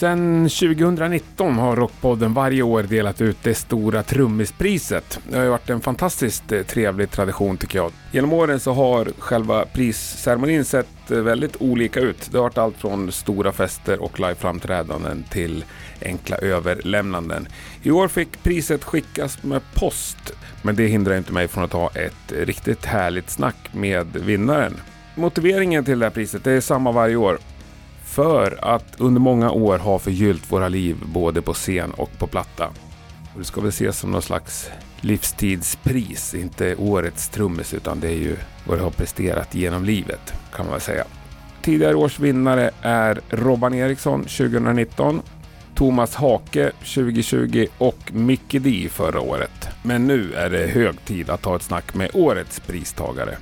Sedan 2019 har Rockpodden varje år delat ut det stora trummispriset. Det har ju varit en fantastiskt eh, trevlig tradition tycker jag. Genom åren så har själva prisceremonin sett eh, väldigt olika ut. Det har varit allt från stora fester och liveframträdanden till enkla överlämnanden. I år fick priset skickas med post, men det hindrar inte mig från att ha ett riktigt härligt snack med vinnaren. Motiveringen till det här priset är samma varje år för att under många år ha förgyllt våra liv både på scen och på platta. Och det ska väl ses som någon slags livstidspris, inte årets trummis utan det är ju vad du har presterat genom livet kan man väl säga. Tidigare års vinnare är Robban Eriksson 2019, Thomas Hake 2020 och Mickey D förra året. Men nu är det hög tid att ta ett snack med årets pristagare.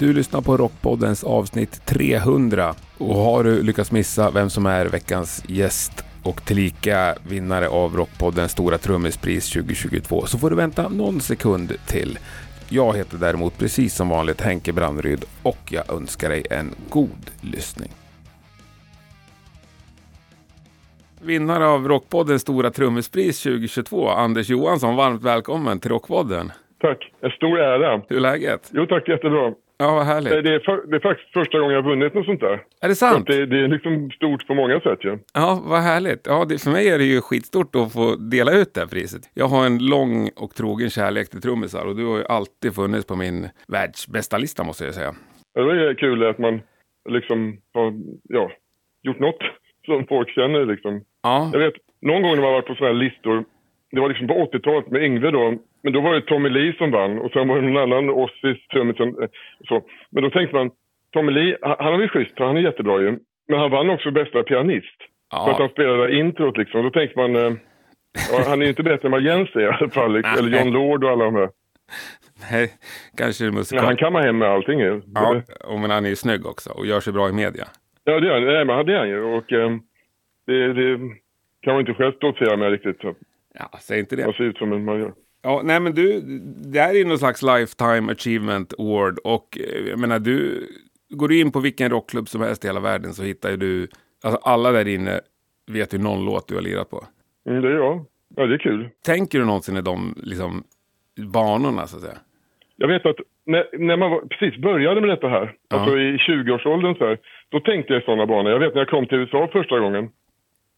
Du lyssnar på Rockpoddens avsnitt 300 och har du lyckats missa vem som är veckans gäst och tillika vinnare av Rockpoddens stora trummispris 2022 så får du vänta någon sekund till. Jag heter däremot precis som vanligt Henke Brandryd och jag önskar dig en god lyssning. Vinnare av Rockpoddens stora trummispris 2022, Anders Johansson. Varmt välkommen till Rockpodden. Tack, en stor ära. Hur är läget? Jo tack, jättebra. Ja, vad härligt. Det är, för, det är faktiskt första gången jag har vunnit något sånt där. Är det sant? Det, det är liksom stort på många sätt ju. Ja. Ja, vad härligt. Ja, det, för mig är det ju skitstort att få dela ut det här priset. Jag har en lång och trogen kärlek till trummisar och du har ju alltid funnits på min världsbästa lista måste jag säga. Ja, Det är kul att man liksom har ja, gjort något som folk känner liksom. Ja, Jag vet, någon gång när man varit på sådana här listor, det var liksom på 80-talet med Yngve då, men då var det Tommy Lee som vann och sen var det någon annan Ossis trummisen. eh, Så. Men då tänkte man, Tommy Lee, han är väl schysst, han är jättebra ju. Men han vann också bästa pianist. För att han ja, spelade introt liksom. Då tänkte man, eh, ja, han är ju inte bättre än vad Jens är i alla fall. Liksom. Eller John Lord och alla de här. nej, kanske det musikal. han kammar hem med allting ju. Ja, och men han är ju snygg också och gör sig bra i media. Ja, det är han. Nej, men det är han ju. Och eh, det, det kan man inte själv stoltsera med riktigt. Så. Ja, säg inte det. Man ser ut som en man gör. Ja, nej men du, det här är ju någon slags Lifetime Achievement Award och eh, jag menar du, går du in på vilken rockklubb som helst i hela världen så hittar du, alltså alla där inne vet ju någon låt du har lirat på. Mm, det är jag. Ja, det är kul. Tänker du någonsin i de liksom, banorna så att säga? Jag vet att när, när man var, precis började med detta här, Ja. alltså i 20-årsåldern så här, då tänkte jag i sådana banor. Jag vet när jag kom till USA första gången,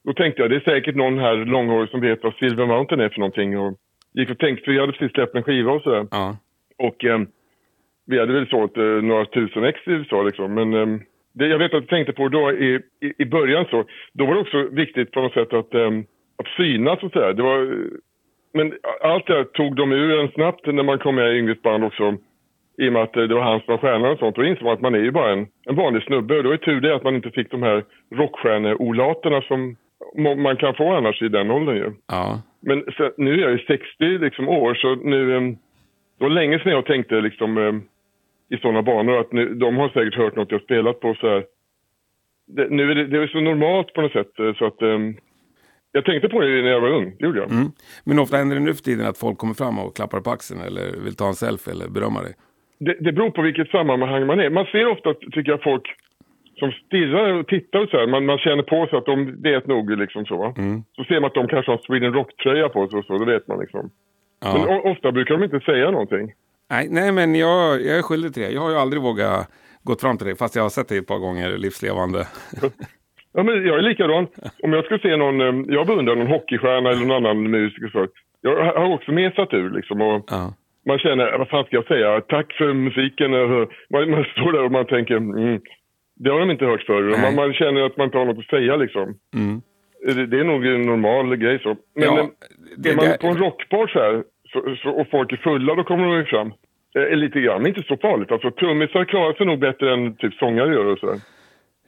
då tänkte jag det är säkert någon här långhårig som vet vad Silver Mountain är för någonting. Och gick och tänkte, för jag hade precis släppt en skiva och sådär. Ja, Och eh, vi hade väl sålt eh, några tusen ex i USA liksom. Men eh, det jag vet att jag tänkte på då i, i, i början så, då var det också viktigt på något sätt att, eh, att synas och sådär. Det var, men allt det här tog de ur en snabbt när man kom med i Yngves band också. I och med att eh, det var han som var stjärnan och sånt. Då insåg man att man är ju bara en, en vanlig snubbe. Och var ju tur det att man inte fick de här rockstjärneolaterna som man kan få annars i den åldern ju. ja, Men så, nu är jag ju 60 liksom, år, så nu... em, Det var länge sedan jag tänkte liksom, em, i sådana banor att nu, de har säkert hört något jag spelat på så här. Det, nu är det, det är så normalt på något sätt eh, så att... em, jag tänkte på det när jag var ung, det gjorde jag. mm. Men ofta händer det nu för tiden att folk kommer fram och klappar på axeln eller vill ta en selfie eller berömma dig. Det, det beror på vilket sammanhang man är. Man ser ofta, tycker jag, folk som stirrar och tittar och så här. Man, man känner på sig att de vet nog liksom så. Mm. Så ser man att de kanske har Sweden Rock-tröja på sig och så, då vet man liksom. Men Ja. o- ofta brukar de inte säga någonting. Nej, nej, men jag, jag är skyldig till det. Jag har ju aldrig vågat gått fram till dig, fast jag har sett dig ett par gånger livslevande. Ja, men jag är likadan. Om jag skulle se någon, eh, jag beundrar någon hockeystjärna eller någon annan musiker så. Jag har också mesat ur liksom och Ja. man känner, vad fan ska jag säga, tack för musiken. Man, man står där och man tänker, mm, det har de inte hört förr. Man, man känner att man inte har något att säga liksom. Mm. Det, det är nog en normal grej så. Men Ja, det- är man det- på en rockbar så här så, så, och folk är fulla, då kommer de ju fram. Eh, lite grann, inte så farligt. Alltså trummisar klarar sig nog bättre än typ sångare gör och så. där.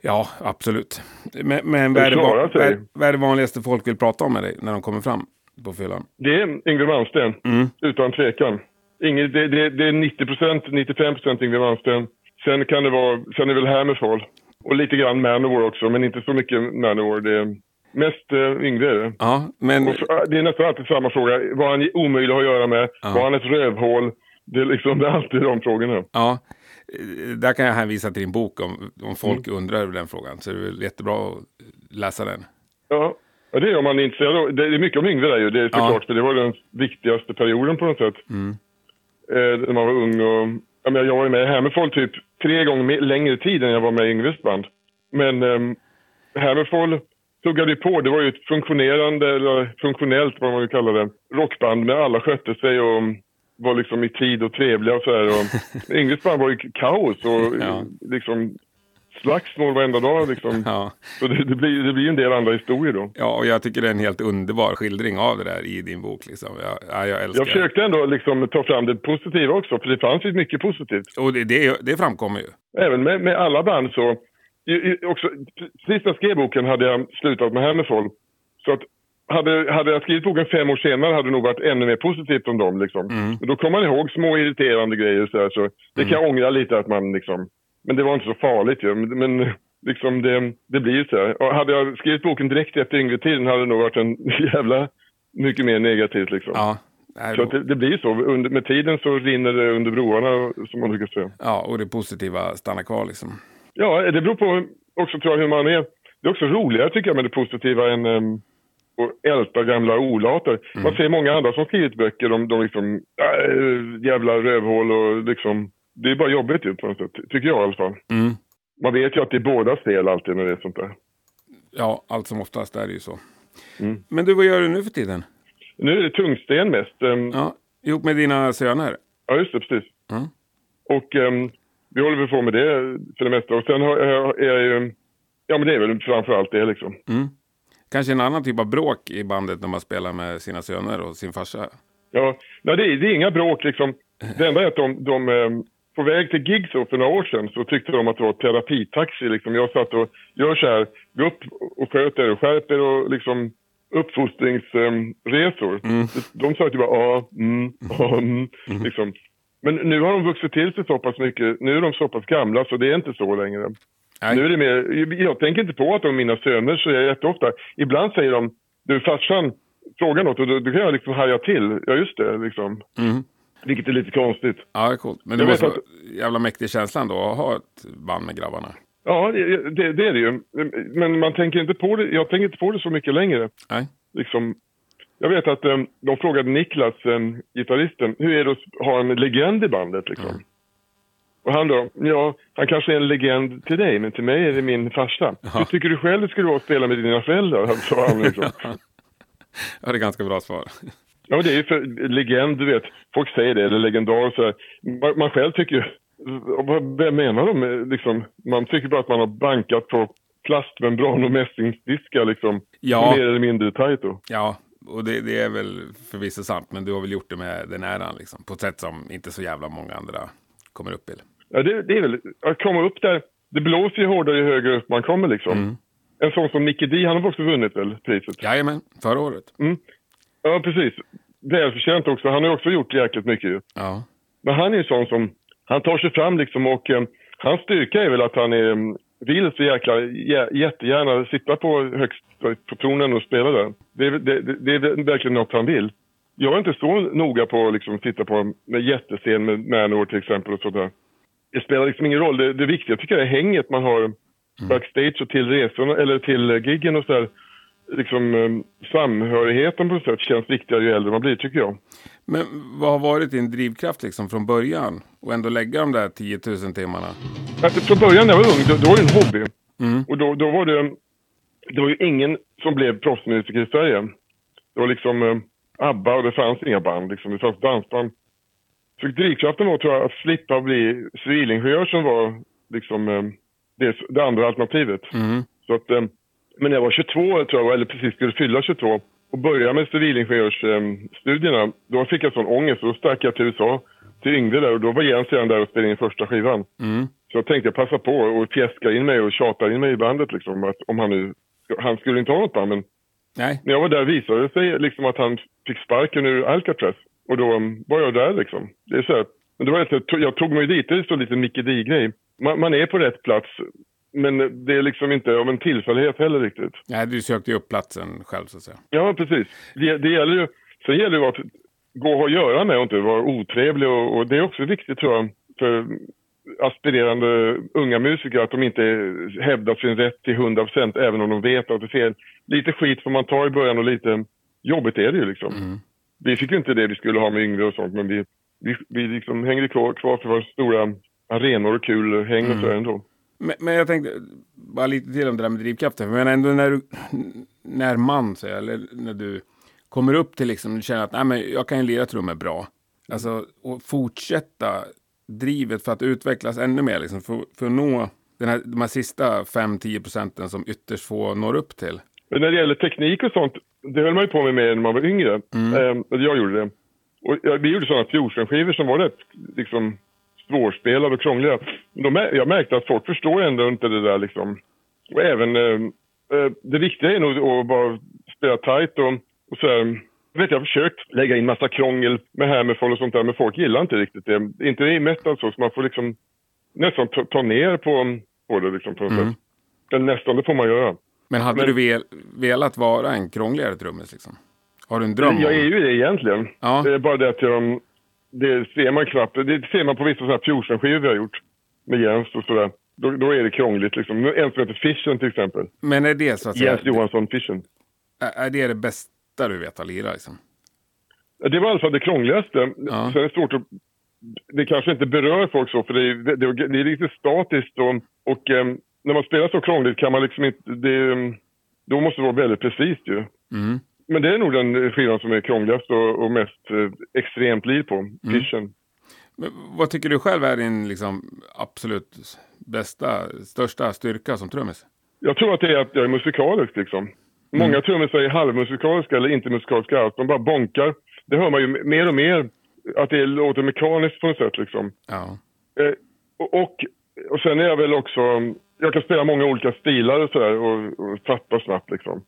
Ja, absolut. Men, men vad, är det, vad, vad är det vanligaste folk vill prata om med dig när de kommer fram på fyllan? Det är Yngwie Malmsteen, Mm. utan tvekan. Inget, det, det, det är 90% 95 Yngwie Malmsteen. Sen kan det vara, sen är det väl Hammerfall. Och lite grann Manowar också, men inte så mycket Manowar. Det är mest uh, Yngwie är det. Ja, men... Och det är nästan alltid samma fråga. Var han omöjlig att göra med? Ja. Var han ett rövhål? Det är, liksom, det är alltid de frågorna. Ja, eh, där kan jag hänvisa till din bok om, om folk Mm. undrar över den frågan. Så det är väl jättebra att läsa den. Ja. Ja, det är om man är intresserad av, det är mycket om Yngve där ju, det är såklart, Ja. för det var den viktigaste perioden på något sätt. Mm. Eh, när man var ung och, ja, men jag var ju med i Hammerfall typ tre gånger längre tid än jag var med i Yngves band. Men um, Hammerfall tuggade ju på, det var ju ett funktionerande, eller funktionellt vad man vill kalla det, rockband med alla skötte sig och var liksom i tid och trevliga och sådär. Och Yngves band var ju kaos och Ja. liksom slagsmål varenda dag liksom. Ja. Så det, det, blir, det blir en del andra historier då. ja, och jag tycker det är en helt underbar skildring av det där i din bok. Liksom. Jag, ja, jag älskar Jag försökte ändå liksom ta fram det positiva också, för det fanns ju mycket positivt. Och det, det, det framkommer ju. Även med, med alla band så... I, i, också, precis när jag skrev boken hade jag slutat med Hammerfall. Så att hade, hade jag skrivit boken fem år senare hade det nog varit ännu mer positivt om dem. Liksom. Mm. Men Då kommer man ihåg små irriterande grejer så, här, så det kan jag ångra lite att man liksom... Men det var inte så farligt ju. Men, men liksom det, det blir ju så här. Och hade jag skrivit boken direkt efter Yngve-tiden hade det nog varit en jävla mycket mer negativt liksom. Ja, nej, Så det, det blir så. Under, med tiden så rinner det under broarna som man brukar säga. ja, och det positiva stannar kvar liksom. Ja, det beror på också tror jag hur man är. Det är också roligare tycker jag med det positiva än um, att älta gamla olater. Man ser många andra som skrivit böcker, de, de liksom, äh, jävla rövhål och liksom, det är bara jobbigt ju på något sätt, tycker jag i alla fall. Mm. Man vet ju att det är bådas fel alltid när det är sånt där. Ja, allt som oftast är det ju så. Mm. Men du, vad gör du nu för tiden? Nu är det tungsten mest. Um, ja. Ja, ihop med dina söner? just det, precis. Mm. Och um, vi håller väl på med det för det mesta. Och sen har, har- är jag ju, ja men det är väl framför allt det liksom. Mm. Kanske en annan typ av bråk i bandet när man spelar med sina söner och sin farsa? Ja, nej, det, är, det är inga bråk liksom. Det enda är att de, de ehm, på väg till gig så för några år sedan så tyckte de att det var terapitaxi. Liksom. Jag satt och gör så här, gå upp och sköt er och skärp er och liksom uppfostringsresor. Mm. De sa att det var ja, mm, ja, mm, liksom. Men nu har de vuxit till sig så pass mycket. Nu är de så pass gamla så det är inte så längre. Nej. Nu är det mer, jag tänker inte på att de är mina söner så jag jätteofta. Ibland säger de, du farsan, fråga något och då, då kan jag liksom haja till. Ja just det, liksom. Mm. Vilket är lite konstigt. Ja, coolt. Men det Jag måste vara jävla mäktig känslan då att ha ett band med grabbarna. Ja, det, det, det är det ju. Men man tänker inte på det, jag tänker inte på det så mycket längre. Nej. Liksom, jag vet att um, de frågade Niklas, um, gitarristen, hur är det att ha en legend i bandet liksom? Mm. Och han då, ja, han kanske är en legend till dig, men till mig är det min farsa. Hur tycker du själv det skulle vara att spela med dina föräldrar? sa han liksom. Ja, det är ganska bra svar. Ja, men det är ju för legend, du vet. Folk säger det, eller legendar och så här. Man, man själv tycker ju, vad, menar de? Liksom, man tycker bara att man har bankat på plastmembran och mässingsdiskar liksom. Ja. Mer eller mindre tajt då. Ja, och det, det är väl förvisso sant, men du har väl gjort det med den äran liksom. På ett sätt som inte så jävla många andra kommer upp till. Ja, det, det är väl, att komma upp där, det blåser ju hårdare ju högre upp man kommer liksom. Mm. En sån som Nicky D, han har också vunnit väl priset? Jajamän, förra året. Mm. Ja, precis. Välförtjänt också. Han har ju också gjort jäkligt mycket ju. Ja. Men han är ju sån som, han tar sig fram liksom och eh, hans styrka är väl att han är, mm, vill så jäkla jä, jättegärna sitta på högst på tronen och spela där. Det är, det, det, är verkligen något han vill. Jag är inte så noga på att liksom sitta på med jättescen med Manowar till exempel och sådär. Det spelar liksom ingen roll. Det, det viktiga tycker jag är hänget man har backstage och till resorna eller till eh, giggen och sådär. Liksom eh, samhörigheten på något sätt känns viktigare ju äldre man blir tycker jag. Men vad har varit din drivkraft liksom från början? Och ändå lägga de där 10 000 timmarna? Alltså, från början när jag var ung, då, då var det en hobby. Mm. Och då, då var det, det var ju ingen som blev proffsmusiker i Sverige. Det var liksom eh, ABBA och det fanns inga band, liksom. det fanns dansband. Så drivkraften var tror jag att slippa bli civilingenjör som var liksom eh, det, det andra alternativet. Mm. Så att, eh, men när jag var 22 tror jag, eller precis skulle fylla 22 och börja med civilingenjörsstudierna, då fick jag sån ångest och då stack jag till USA, till Yngve där och då var Jens redan där och spelade in första skivan. Mm. Så jag tänkte passa på och fjäska in mig och tjata in mig i bandet liksom. Att om han nu, han skulle inte ha något band men Nej. när jag var där visade det sig liksom att han fick sparken ur Alcatraz. Och då um, var jag där liksom. Det är så här, men det var jag tog mig dit, det är så lite Micke Di-grej. Man, man är på rätt plats men det är liksom inte av en tillfällighet heller riktigt. Nej, du sökte ju upp platsen själv så att säga. Ja, precis. Det, det gäller ju, sen gäller det ju att gå och ha att göra med och inte vara otrevlig och, och det är också viktigt tror jag. För aspirerande unga musiker att de inte hävdar sin rätt till 100 procent även om de vet att det är fel. Lite skit får man ta i början och lite jobbigt är det ju liksom. Mm. Vi fick ju inte det vi skulle ha med yngre och sånt men vi, vi, vi liksom hängde kvar, kvar för våra stora arenor och kul häng och mm. så ändå. Men, men, jag tänkte bara lite till om det där med drivkraften. Men ändå när du, när man, så, eller när du kommer upp till liksom, du känner att Nej, men jag kan ju lira trummor bra. Alltså, och fortsätta drivet för att utvecklas ännu mer, liksom, för, för att nå den här, de här sista 5-10 procenten som ytterst få når upp till. Men när det gäller teknik och sånt, det höll man ju på med mer när man var yngre. Mm. Eh, jag gjorde det. Och ja, vi gjorde sådana fusionskivor som var rätt liksom, svårspelade och krångliga. De, jag märkte att folk förstår ändå inte det där liksom. Och även, eh, eh det viktiga är nog att bara spela tight och, och så här, jag vet, jag har försökt lägga in massa krångel med Hammerfall och sånt där, men folk gillar inte riktigt det. Inte i metal så, så man får liksom nästan ta, ta ner på, på det liksom på något mm. sätt. Men nästan, det får man göra. Men hade men, du vel, velat vara en krångligare trummis liksom? Har du en dröm? Jag är ju det egentligen. Ja. Det är bara det att jag, det ser man knappt. Det ser man på vissa sådana här fusionskivor vi har gjort. Med Jens och sådär. Då, då är det krångligt liksom. En som heter Fission till exempel. Men är det så att säga? Jens Johansson Fission. Är det det bästa du vet att lira liksom? Det var i alla fall det krångligaste. Ja. Sen är det svårt att... Det kanske inte berör folk så, för det är, det, det, det är lite statiskt och, och um, när man spelar så krångligt kan man liksom inte... Det, då måste det vara väldigt precis ju. Mm. Men det är nog den skivan som är krångligast och, och mest eh, extremt liv på, mm. Men vad tycker du själv är din liksom, absolut bästa, största styrka som trummis? Jag tror att det är att jag är musikalisk liksom. Många mm. trummisar är halvmusikaliska eller inte musikaliska alls. De bara bonkar. Det hör man ju mer och mer, att det låter mekaniskt på något sätt liksom. Ja. Eh, och, och sen är jag väl också, jag kan spela många olika stilar och sådär och, och fattar snabbt liksom.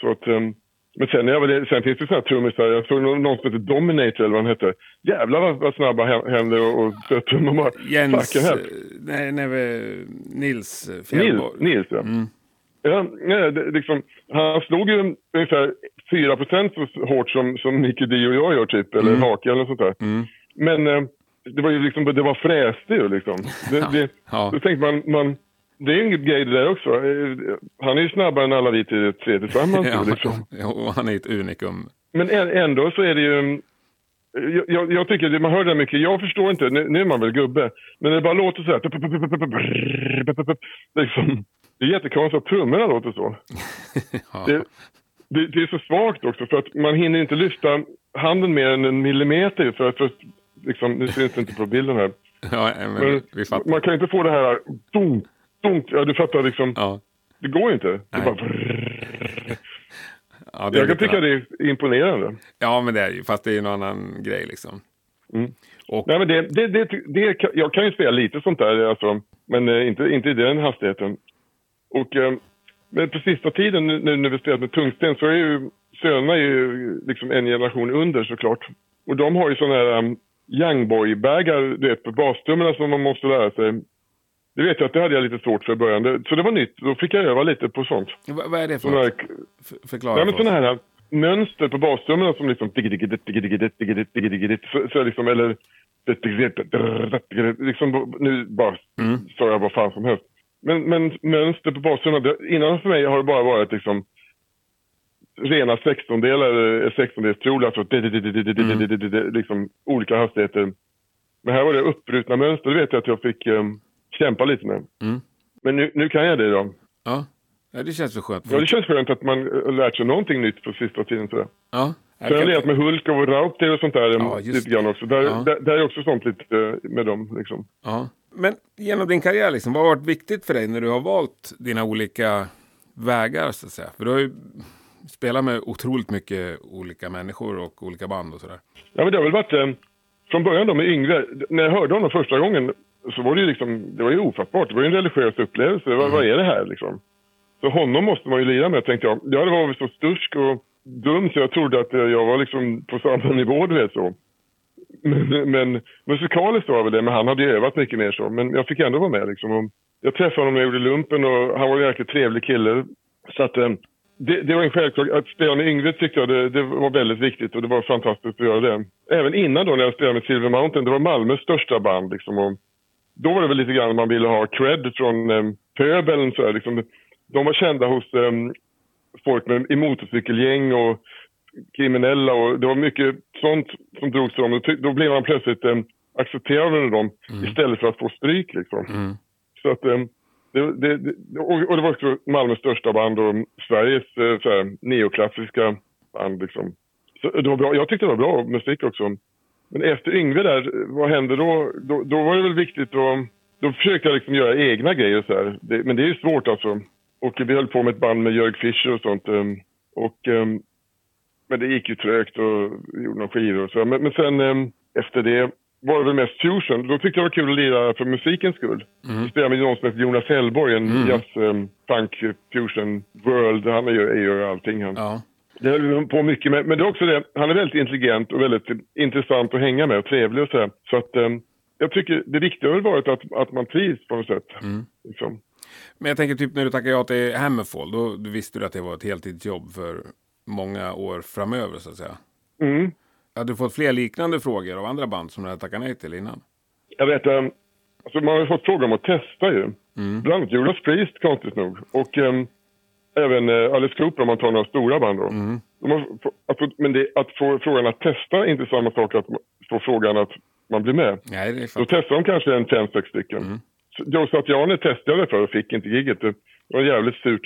Så att, um, men sen, är väl, sen finns det sådana trummisar, jag såg någon som heter Dominator eller vad han hette. Jävlar vad, vad snabba händer och, och trummor bara. Jens, eh, nej, nej, Nils Fjällborg. Nils, Nils ja. Mm. Ja, nej, det, liksom, han slog ju ungefär 4% så hårt som, som Nicky D och jag gör typ, eller mm. Hake eller sånt där. Mm. Men eh, det var ju liksom, det var fräste ju liksom. Det, det, ja. Då tänkte man, man det är en grej det där också. Han är ju snabbare än alla vi till tre tillsammans. ja, liksom. ja, han är ett unikum. Men ändå så är det ju... Jag, jag tycker, man hör det mycket, jag förstår inte, nu, nu är man väl gubbe, men det bara låter så här. Liksom, det är jättekonstigt att trummorna låter så. det, det, det, är så svagt också för att man hinner inte lyfta handen mer än en millimeter för att, för att liksom, nu ser det inte på bilden här. Ja, men, men man kan inte få det här dunk, ja du fattar liksom. Ja. Det går inte. Det bara... ja, det jag kan tycka det är imponerande. Ja, men det är ju, fast det är ju någon annan grej liksom. Mm. Och... Nej, men det, det, det, det, jag kan ju spela lite sånt där, alltså, men eh, inte, inte i den hastigheten. Och, eh, men på sista tiden nu när vi spelat med tungsten så är ju sönerna ju liksom en generation under såklart. Och de har ju sådana här um, youngboy-bägar, du vet, på bastummarna som man måste lära sig. Det vet jag att det hade jag lite svårt för i början. Så det var nytt. Då fick jag öva lite på sånt. V vad är det för något? Förklara ja, men sådana här mönster på bastummarna som liksom... Så, liksom, eller... Liksom, nu bara mm. sa jag vad fan som helst. Men, men mönster på bastrummet, innan för mig har det bara varit liksom rena sextondelar, sextondelskjolar, alltså liksom olika hastigheter. Men här var det uppbrutna mönster, det vet jag att jag fick um, kämpa lite med. Mm. Men nu, nu kan jag det då. Ja. ja, det känns väl skönt. Ja, det känns skönt att man lärt sig någonting nytt på sista tiden. Sådär. Ja. Sen har jag legat med Hulk och Raupter och sånt där ja, lite grann också. Där, ja. där, där är också sånt lite med dem liksom. Ja. Men genom din karriär, liksom, vad har varit viktigt för dig när du har valt dina olika vägar? Så att säga? För du har ju spelat med otroligt mycket olika människor och olika band och sådär. Ja, men det har väl varit... Från början då med Yngve, när jag hörde honom första gången så var det ju liksom, det var ju ofattbart. Det var ju en religiös upplevelse. Mm. Vad, vad, är det här liksom? Så honom måste man ju lira med, tänkte jag. Ja, det var väl så stursk och dum så jag trodde att jag var liksom på samma nivå, du vet så. Men, men musikaliskt var väl det, men han hade ju övat mycket mer så. Men jag fick ändå vara med liksom. Och jag träffade honom när jag gjorde lumpen och han var en jäkligt trevlig kille. Så att eh, det, det var en självklar... Att spela med Yngve tyckte jag det, det, var väldigt viktigt och det var fantastiskt att göra det. Även innan då när jag spelade med Silver Mountain, det var Malmös största band liksom. Och då var det väl lite grann man ville ha cred från um, pöbeln. Så här, liksom. De var kända hos um, folk med, i motorcykelgäng och kriminella och det var mycket sånt som drogs till dem. Då blev man plötsligt um, accepterad av dem mm. istället för att få stryk liksom. Mm. Så att um, det, det, det, och, det var också Malmös största band och Sveriges eh, så här, neoklassiska band liksom. Så det var bra. Jag tyckte det var bra musik också. Men efter Yngve där, vad hände då? Då, då var det väl viktigt att... Då försökte jag liksom göra egna grejer så här. Det, men det är ju svårt alltså. Och vi höll på med ett band med Jörg Fischer och sånt. Ehm, och, ehm, men det gick ju trögt och vi gjorde några skivor och så. Men, men sen ehm, efter det var det väl mest fusion. Då tyckte jag det var kul att lira för musikens skull. Mm. Spelade med någon som heter Jonas Hellborg, en mm. jazz, um, punk, fusion world. Han gör, gör allting han. Ja. Det höll på mycket med. Men det är också det, han är väldigt intelligent och väldigt intressant att hänga med och trevlig och så Så att um, jag tycker det viktiga har varit att, att man trivs på något sätt. Mm. Liksom. Men jag tänker typ när du tackade ja till Hammerfall, då visste du att det var ett heltidsjobb för många år framöver så att säga. Mm. Hade du fått fler liknande frågor av andra band som du hade tackat nej till innan? Jag vet, um, alltså man har fått frågor om att testa ju. Mm. Bland annat Judas Priest konstigt nog. Och um, även uh, Alice Cooper om man tar några stora band då. Mm. Har, att, men det, att få frågan att testa är inte samma sak att få frågan att man blir med. Nej, det är då testar de kanske en fem, sex stycken. Mm. Joe Satriani testade för och fick inte giget. Det var jävligt surt.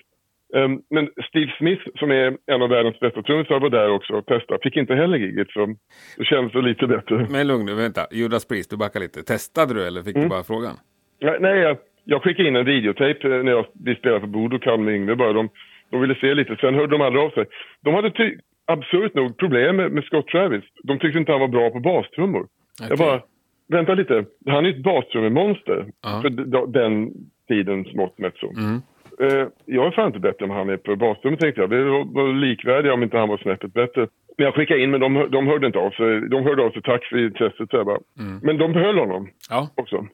Um, men Steve Smith som är en av världens bästa trummisar var där också och testade. Fick inte heller giget så det känns lite bättre. Men lugn nu, vänta. Judas Priest, du backar lite. Testade du eller fick mm. du bara frågan? Nej, nej jag, jag skickade in en videotape när jag, vi spelade för Budokan med Yngve bara. De, de ville se lite, sen hörde de aldrig av sig. De hade ty, absurt nog problem med, med Scott Travis. De tyckte inte han var bra på bastrummor. Okay. Jag bara, vänta lite, han är ju ett bastrummonster uh -huh. för den tidens mått mätt så. Mm. Uh, jag är fan inte bättre än han är på basrummet tänkte jag. Vi var likvärdiga om inte han var snäppet bättre. Men jag skickade in men de, de hörde inte av sig. De hörde av sig tack för intresset så jag bara. Mm. Men de behöll honom ja. också.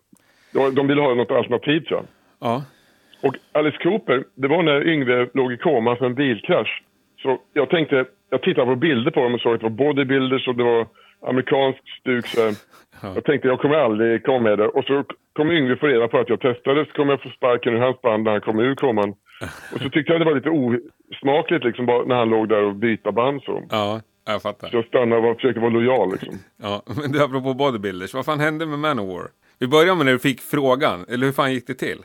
De, de ville ha något alternativ tror jag. Ja. Och Alice Cooper, det var när Yngve låg i koma för en bilkrasch. Så jag tänkte, jag tittade på bilder på dem och såg att det var bodybuilders och det var amerikansk stuk. Så ja. Jag tänkte jag kommer aldrig komma med det. Och så kom Yngve få reda på att jag testade så kommer jag få sparken ur hans band när han kom ur koman. Och så tyckte jag det var lite osmakligt liksom bara när han låg där och byta band så. Ja, jag fattar. Så jag stannade och försökte vara lojal liksom. Ja, men du apropå bodybuilders, vad fan hände med Manowar? Vi börjar med när du fick frågan, eller hur fan gick det till?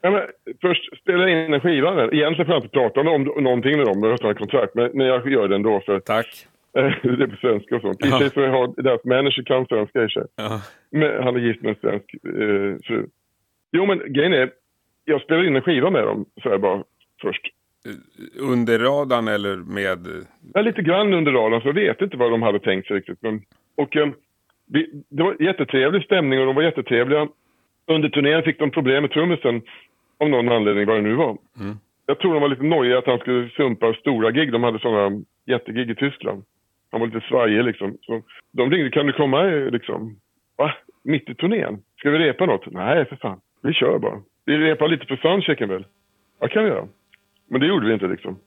Ja, men först spelade jag in en skiva. Egentligen får jag inte prata om, någonting med dem, jag har kontrakt. Men, men jag gör det ändå. För, Tack. Det är på svenska och sånt. I sig så har deras manager kan svenska i sig. Men han är gift med en svensk eh, fru. Jo men grejen är, jag spelade in en skiva med dem, så här bara först. Eh, under radarn eller med? Ja, lite grann under radarn, så jag vet inte vad de hade tänkt sig riktigt. Men, och eh, vi, det var jättetrevlig stämning och de var jättetrevliga. Under turnén fick de problem med trummisen, av någon anledning, vad det nu var. Mm. Jag tror de var lite nojiga att han skulle sumpa stora gig. De hade sådana jättegig i Tyskland. Han var lite svajig liksom. Så de ringde, kan du komma liksom? Va? Mitt i turnén? Ska vi repa något? Nej, för fan. Vi kör bara. Vi repar lite för soundchecken väl? Ja, kan vi göra. Men det gjorde vi inte liksom.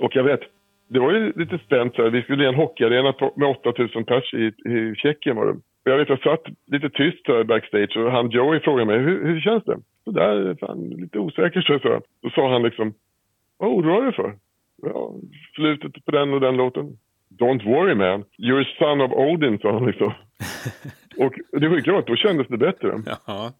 Och jag vet, det var ju lite spänt så här. Vi skulle i en hockeyarena med 8000 pers i, i Tjeckien var det. Och jag vet, jag satt lite tyst här backstage och han Joey frågade mig, hur, hur känns det? Så där, fan, lite osäker så, jag. Då sa han liksom, vad oroar du dig för? Ja, slutet på den och den låten. Don't worry man, you're son of Odin, sa han liksom. och det sjuka var att då kändes det bättre. Jaha.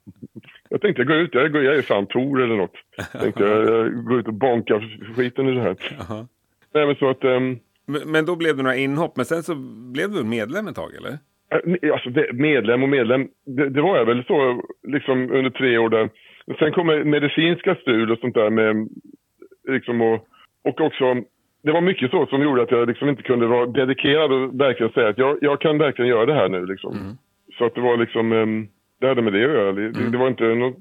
Jag tänkte jag går ut, jag, går, jag är fan Tor eller något. tänkte jag, jag går ut och bonkar skiten i det här. Jaha. Nej men så att... Um, men, men, då blev det några inhopp, men sen så blev du medlem ett tag eller? Äh, alltså medlem och medlem, det, det, var jag väl så liksom under tre år där. Sen kom medicinska strul och sånt där med liksom och, och också det var mycket så som gjorde att jag liksom inte kunde vara dedikerad och verkligen säga att jag, jag kan verkligen göra det här nu. Liksom. Mm. Så att det var liksom, um, det hade med det att göra. Det, mm. det var inte något,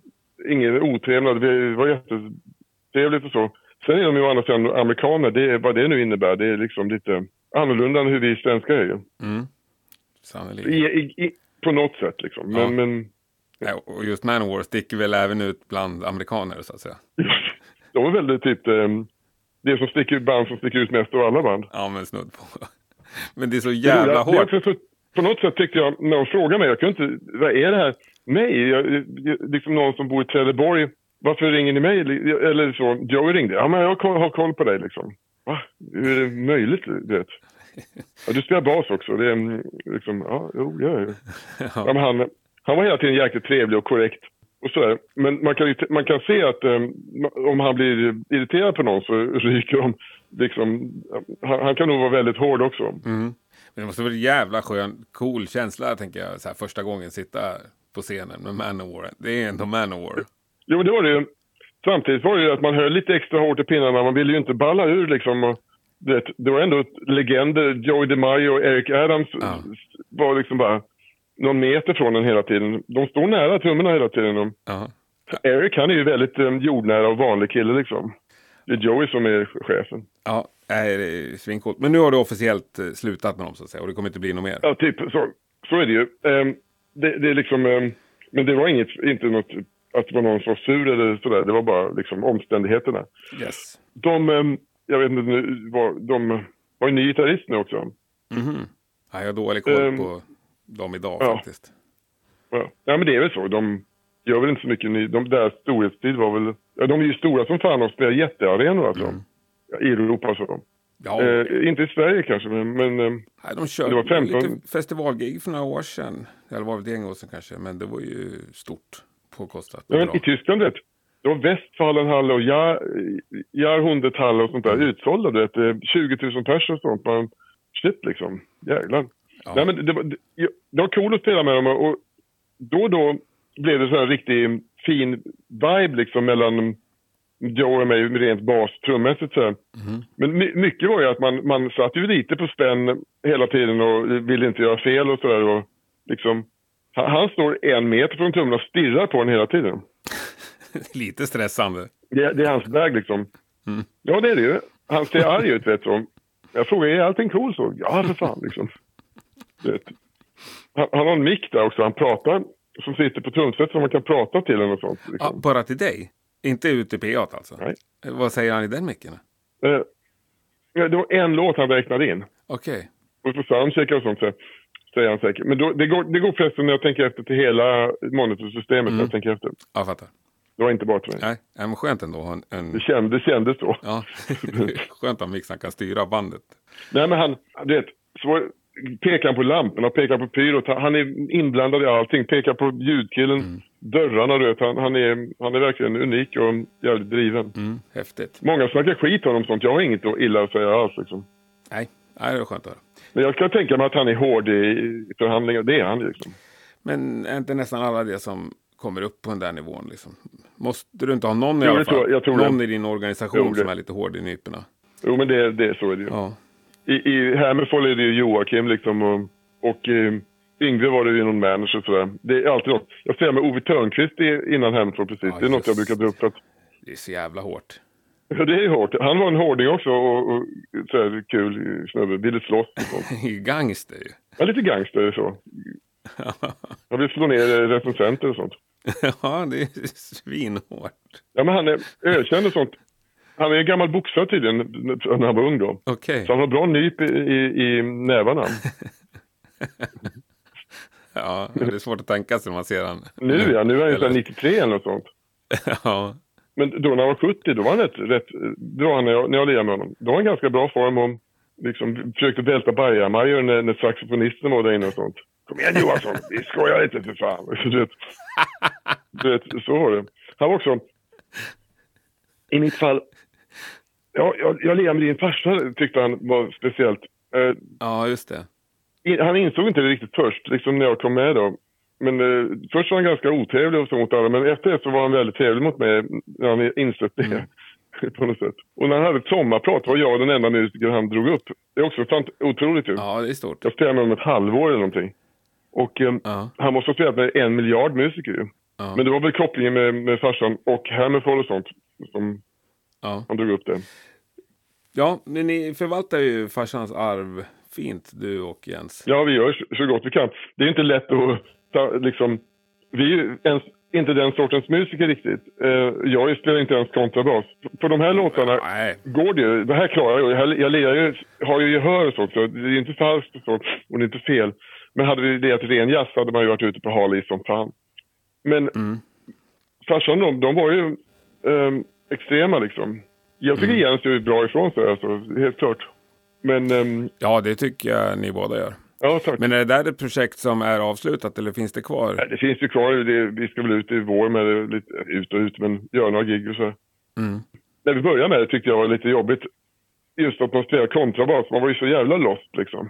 ingen otrevnad, det var jättetrevligt och så. Sen är de ju å andra sidan amerikaner, det, vad det nu innebär, det är liksom lite annorlunda än hur vi svenskar är. Mm. I, i, i, på något sätt liksom. Men, ja. men, ja, och just Manowar sticker väl även ut bland amerikaner så att säga. de är väldigt typ, um, det som sticker ut, band som sticker ut mest av alla band. Ja, men snudd på. Men det är så jävla det, hårt. Det på något sätt tyckte jag, när de frågade mig, jag kunde inte, vad är det här? Nej, jag, liksom någon som bor i Trelleborg, varför ringer ni mig? Eller så, Joey ringde, ja men jag har koll på dig liksom. Va? Hur är det möjligt? Du vet? Ja, du spelar bas också. Det är liksom, ja, jo, ja, ja. ja men han, han var hela tiden jäkligt trevlig och korrekt. Och sådär. Men man kan, man kan se att um, om han blir irriterad på någon så ryker de. Liksom, han, han kan nog vara väldigt hård också. Mm. Men det måste vara en jävla skön, cool känsla, tänker jag, så här, första gången sitta på scenen med Manowar. Det är ändå Manowar. Jo, men det var det ju. Samtidigt var det ju att man höll lite extra hårt i pinnarna. Man ville ju inte balla ur liksom. Och det, det var ändå legender. Joey DeMaio och Eric Adams ja. var liksom bara någon meter från den hela tiden. De står nära trummorna hela tiden. De. Ja. Eric han är ju väldigt um, jordnära och vanlig kille liksom. Det är Joey som är chefen. Ja, det är svincoolt. Men nu har du officiellt eh, slutat med dem så att säga och det kommer inte bli något mer. Ja, typ så. Så är det ju. Um, det, det, är liksom, um, men det var inget, inte något att det var någon som var sur eller sådär. Det var bara liksom omständigheterna. Yes. De, um, jag vet inte nu, var, de var ju ny gitarrist nu också. Mm -hmm. ja, jag har dålig koll på dem idag ja. faktiskt. Ja. ja, men det är väl så. De gör väl inte så mycket ny. De där storhetstid var väl... Ja, de är ju stora som fan och spelar jättearenor alltså. Mm. Ja, I Europa så. Ja. Eh, inte i Sverige kanske, men... men eh, Nej, de körde det var 15... lite festivalgig för några år sedan. Eller var det ett gäng år sedan kanske, men det var ju stort påkostat. Ja, men i Tyskland vet det var Westfalenhalle och Jahrhunderthalle och sånt där mm. utsålda. Du vet, 20 000 personer och sånt. Man, shit liksom, jävlar. Ja. Nej, men det, var, det, det var coolt att spela med dem och då och då blev det så här riktigt fin vibe liksom mellan Joe och mig rent bas trummässigt så. Mm. Men my, mycket var ju att man, man satt ju lite på spänn hela tiden och ville inte göra fel och sådär. Liksom, han, han står en meter från trummorna och stirrar på den hela tiden. lite stressande. Det, det, är hans väg liksom. Mm. Ja, det är det ju. Han ser arg ut vet du. Jag frågar, är allting cool så? Ja, för fan liksom. Han, han, har en mick där också. Han pratar, som sitter på trumset som man kan prata till eller sånt. Liksom. Ja, bara till dig? Inte ut i PA alltså? Nej. Vad säger han i den micken? Eh, det var en låt han räknade in. Okej. Okay. Och på soundcheckar och sånt så säger han säkert. Men då, det, går, det går förresten när jag tänker efter till hela monitorsystemet. Mm. Jag tänker efter. Jag fattar. Det var inte bara till mig. Nej, men skönt ändå. En, en... Det, kändes, det kändes så. Ja, skönt att mixen kan styra bandet. Nej, men han, du vet, så pekar han på lamporna, pekar på pyrot. Han är inblandad i allting. Pekar på ljudkillen, mm. dörrarna, du vet. Han, han, är, han är verkligen unik och jävligt driven. Mm, häftigt. Många snackar skit om honom sånt. Jag har inget illa att säga alls liksom. Nej, Nej det var skönt att höra. Men jag kan tänka mig att han är hård i förhandlingar. Det är han liksom. Men är inte nästan alla det som kommer upp på den där nivån? Liksom? Måste du inte ha någon i jo, alla fall? Jag tror någon det. i din organisation jo, som är lite hård i nyporna? Jo, men det, det, så är det ju. Ja. I, i Hammerfall är det ju Joakim liksom och, och eh, Yngve var det ju någon manager sådär. Det är alltid något. Jag ser med Ove Törnqvist innan Hammerfall precis. Ja, det är något jag brukar dra upp. Att... Det är så jävla hårt. Ja, det är hårt. Han var en hårding också och, och så kul snubbe. Ville slåss gangster ju. Ja, lite gangster så. Han vill slå ner recensenter och sånt. ja, det är svinhårt. Ja, men han är ökänd och sånt. Han är en gammal boxare tydligen, när han var ung då. Okay. Så han har bra nyp i, i, i nävarna. ja, det är svårt att tänka sig när man ser han. Nu ja, nu är han eller... 93 eller något sånt. ja. Men då när han var 70, då var han rätt, rätt han, när jag, när jag lirade med honom, då var han ganska bra form och liksom försökte välta bajamajor när, när saxofonisten var där inne och sånt. Kom igen Johansson, vi skojar inte för fan. Du vet, du vet, så var det. Han var också, i mitt fall, ja, jag, jag lirade med din farsa tyckte han var speciellt. Uh, ja, just det. Han insåg inte det riktigt först, liksom när jag kom med då. Men uh, först var han ganska otrevlig och så mot alla, men efter det så var han väldigt trevlig mot mig när han insett det. Mm. på något sätt. Och när han hade ett sommarprat var jag den enda musiker han drog upp. Det är också sant, otroligt ju. Ja, det är stort. Jag spelade med honom ett halvår eller någonting. Och eh, ja. han måste ha spelat med en miljard musiker ju. Ja. Men det var väl kopplingen med, med farsan och Hammerfall och sånt som ja. han drog upp det. Ja, men ni förvaltar ju farsans arv fint, du och Jens. Ja, vi gör så, gott vi kan. Det är inte lätt att ta, liksom... Vi är ju ens inte den sortens musiker riktigt. Uh, jag spelar inte ens kontrabas. På de här låtarna Nej. går det ju. Det här klarar jag. Jag, jag, jag har ju gehör och så. Det är inte falskt och så. Och det är inte fel. Men hade vi till ren jazz hade man ju varit ute på hal som fan. Men Mm. farsan de, de var ju ehm, extrema liksom. Jag tycker Mm. Jens gör bra ifrån sig alltså, helt klart. Men, ehm, Ja, det tycker jag ni båda gör. ja tack. Men är det där ett projekt som är avslutat eller finns det kvar? Nej, det finns ju kvar, det, vi ska väl ut i vår med det, lite ut och ut, men göra några gig och så. Mm. När vi började med det tyckte jag var lite jobbigt. Just att man spelar kontrabas, man var ju så jävla lost liksom.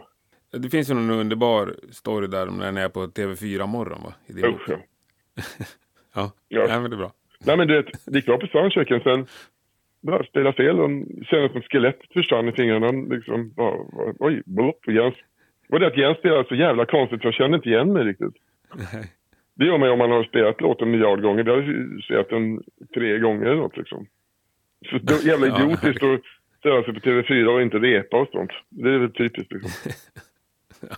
Det finns ju någon underbar story där om när ni är på TV4 morgon va? Idiot. Usch, ja. Ja, Ja. ja. men det är bra. Nej men du vet, bra på soundchecken sen. Bara spela fel och kändes som skelettet försvann i fingrarna. Liksom, bara, bara, oj, blopp, Jens. Och det att Jens spelade så jävla konstigt jag kände inte igen mig riktigt. Nej. Det gör man ju om man har spelat låten en miljard gånger. Vi har ju spelat den tre gånger eller något liksom. Så då, jävla idiotiskt att ställa sig på TV4 och inte repa och sånt. Det är väl typiskt liksom.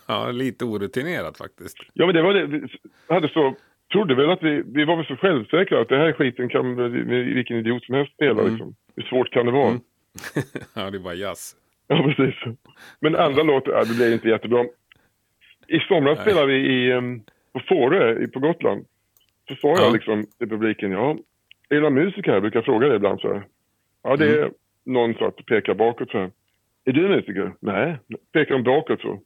Ja, lite orutinerat faktiskt. Ja men det var det. Vi hade så, trodde väl att vi, vi var väl så självsäkra att det här skiten kan vilken idiot som helst spela Mm. liksom. Hur svårt kan det vara? Mm. ja, det är bara jazz. Ja, precis. Men andra låtar, ja, det blev inte jättebra. I somras Nej. spelade vi i, um, på Fårö på Gotland. Så sa Ja. jag liksom till publiken, ja, är det musiker här? Jag brukar fråga det ibland så här. Ja, det är Mm. någon som att pekar bakåt så här. Är du musiker? Nej. Pekar de bakåt så?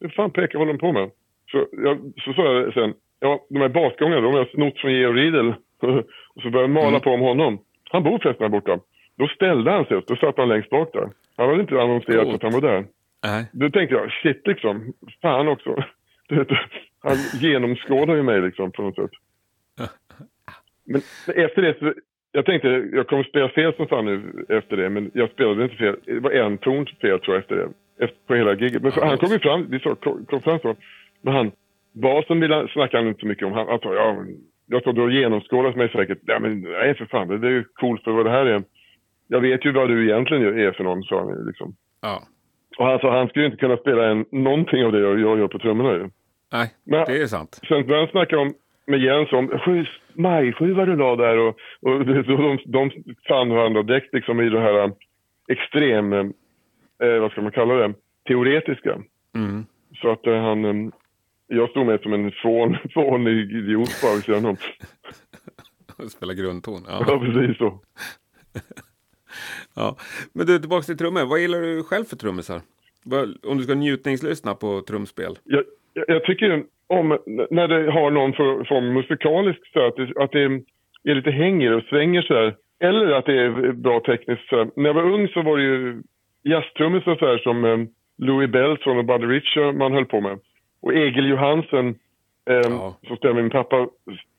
Hur fan pekar håller de på med? Så, jag, så sa jag sen, ja, de här basgångarna, de har jag snott från Georg Riedel. och så började jag mala Mm. på om honom. Han bor förresten där borta. Då ställde han sig upp, då satt han längst bak där. Han hade inte annonserat Coolt. att han var där. Nej. Då tänkte jag, shit liksom, fan också. Han genomskådar ju mig liksom på något sätt. Men efter det så, jag tänkte, jag kommer spela fel som fan nu efter det, men jag spelade inte fel. Det var en ton fel tror jag efter det, efter, på hela giget. Men så, han kom ju fram, vi kom, kom fram så, men han, basen ville, snackade han inte så mycket om. Han, sa, ja, jag tror du har genomskådat mig säkert. Ja men nej för fan, det, det är ju coolt för vad det här är. Jag vet ju vad du egentligen är för någon, sa han liksom. Ja. Och han sa han skulle inte kunna spela en, någonting av det jag, jag gör på trummorna ju. Nej, Men det är sant. sen började han snacka om, med Jens om sju, majsjuva du la där och, och så de, de fann varandra direkt liksom i det här um, extrem, eh, vad ska man kalla det, teoretiska. Mm. Så att eh, han, jag stod med som en fån, fånig idiot bara vid sidan om. Spela grundton. Ja, Ja. precis så. ja. Men du, tillbaka till trummor. Vad gillar du själv för trummisar? Om du ska njutningslyssna på trumspel. jag, jag- jag tycker om när det har någon form musikalisk så att det, att det är lite hänger och svänger så här. Eller att det är bra tekniskt. Så här. När jag var ung så var det ju jazztrummisar så här som eh, Louis Belson och Buddy Richard man höll på med. Och Egil Johansen eh, Ja. som stämmer min pappa,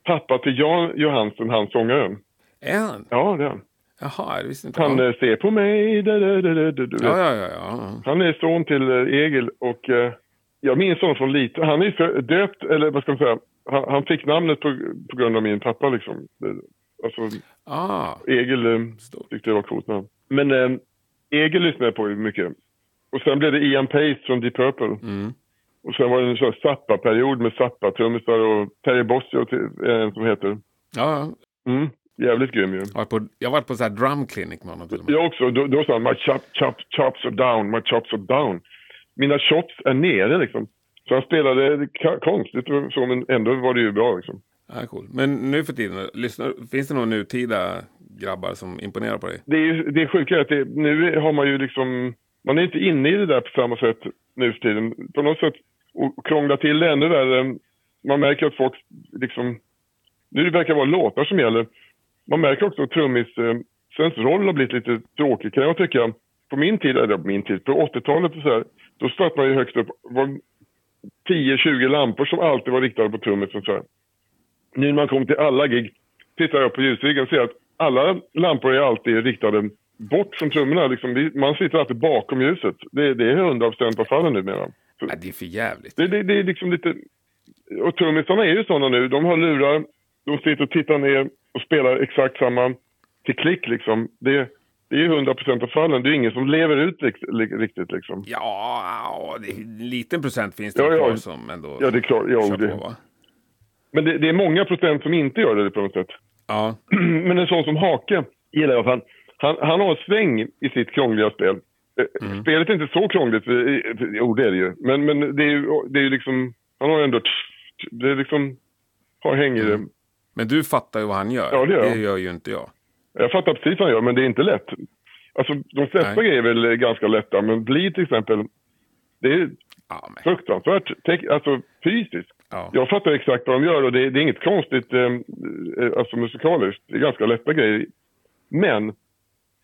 pappa till Jan Johansen, han sångaren. Är han? Ja, det är han. Jaha, jag visste inte. Han eh, ser på mig, da, da, da, da. Ja, ja, ja, ja. Han är son till eh, Egil och eh, jag minns honom från lite. Han är för, döpt, eller vad ska man säga, han, han fick namnet på, på grund av min pappa liksom. Alltså Ah, Egil eh, tyckte det var coolt namn. Men eh, Egil lyssnade jag på mycket. Och sen blev det Ian Pace från Deep Purple. mm. Och sen var det en sån Zappa-period med Zappa-trummisar och Terry Bossio är en som heter. Ja, Mm, jävligt grym ju. jag har varit på, på så här drum clinic med honom till och med. Jag också. Då, då sa han, my chop, chop, chops are down, my chops are down. Mina chops är nere liksom. Så han spelade konstigt och så, men ändå var det ju bra liksom. Ja, cool. Men nu för tiden, lyssnar, finns det några nutida grabbar som imponerar på dig? Det är det är sjuka att det, nu har man ju liksom, man är inte inne i det där på samma sätt nu för tiden. På något sätt, och krångla till det ännu värre. Man märker att folk liksom, nu verkar det vara låtar som gäller. Man märker också att trummisens eh, roll har blivit lite tråkig kan jag tycka. På min tid, eller på min tid, på 80-talet och så här, då satt man ju högst upp, var 10-20 lampor som alltid var riktade på trummisen så här. Nu när man kommer till alla gig, tittar jag på ljusriggen och ser att alla lampor är alltid riktade bort från trummorna. Liksom, man sitter alltid bakom ljuset. Det, det är 100% av fallen numera. Nej, det är för jävligt. det, det, det är liksom lite... Och trummisarna är ju sådana nu. De har lurar, de sitter och tittar ner och spelar exakt samma till klick liksom. Det, det är ju 100% av fallen. Det är ingen som lever ut riktigt liksom. Ja, det en liten procent finns det Ja, ja. som ändå Ja, det är klart. Ja, det. på? Men det, det är många procent som inte gör det på något sätt. Ja, Men en sån som Hake gillar jag. för Han, han, han har en sväng i sitt krångliga spel. Mm. Spelet är inte så krångligt, jo det är det ju. Men, men det är ju det är liksom, Han har ändå... Det är liksom... Har hänger det. Men du fattar ju vad han gör. Ja, det gör jag. det gör ju inte jag. Jag fattar precis vad han gör, men det är inte lätt. Alltså, de flesta Nej. grejer är väl ganska lätta, men bli till exempel... Det är Ja, men, fruktansvärt alltså, fysiskt. ja. Jag fattar exakt vad de gör och det, det är inget konstigt eh, eh, alltså musikaliskt. Det är ganska lätta grejer. Men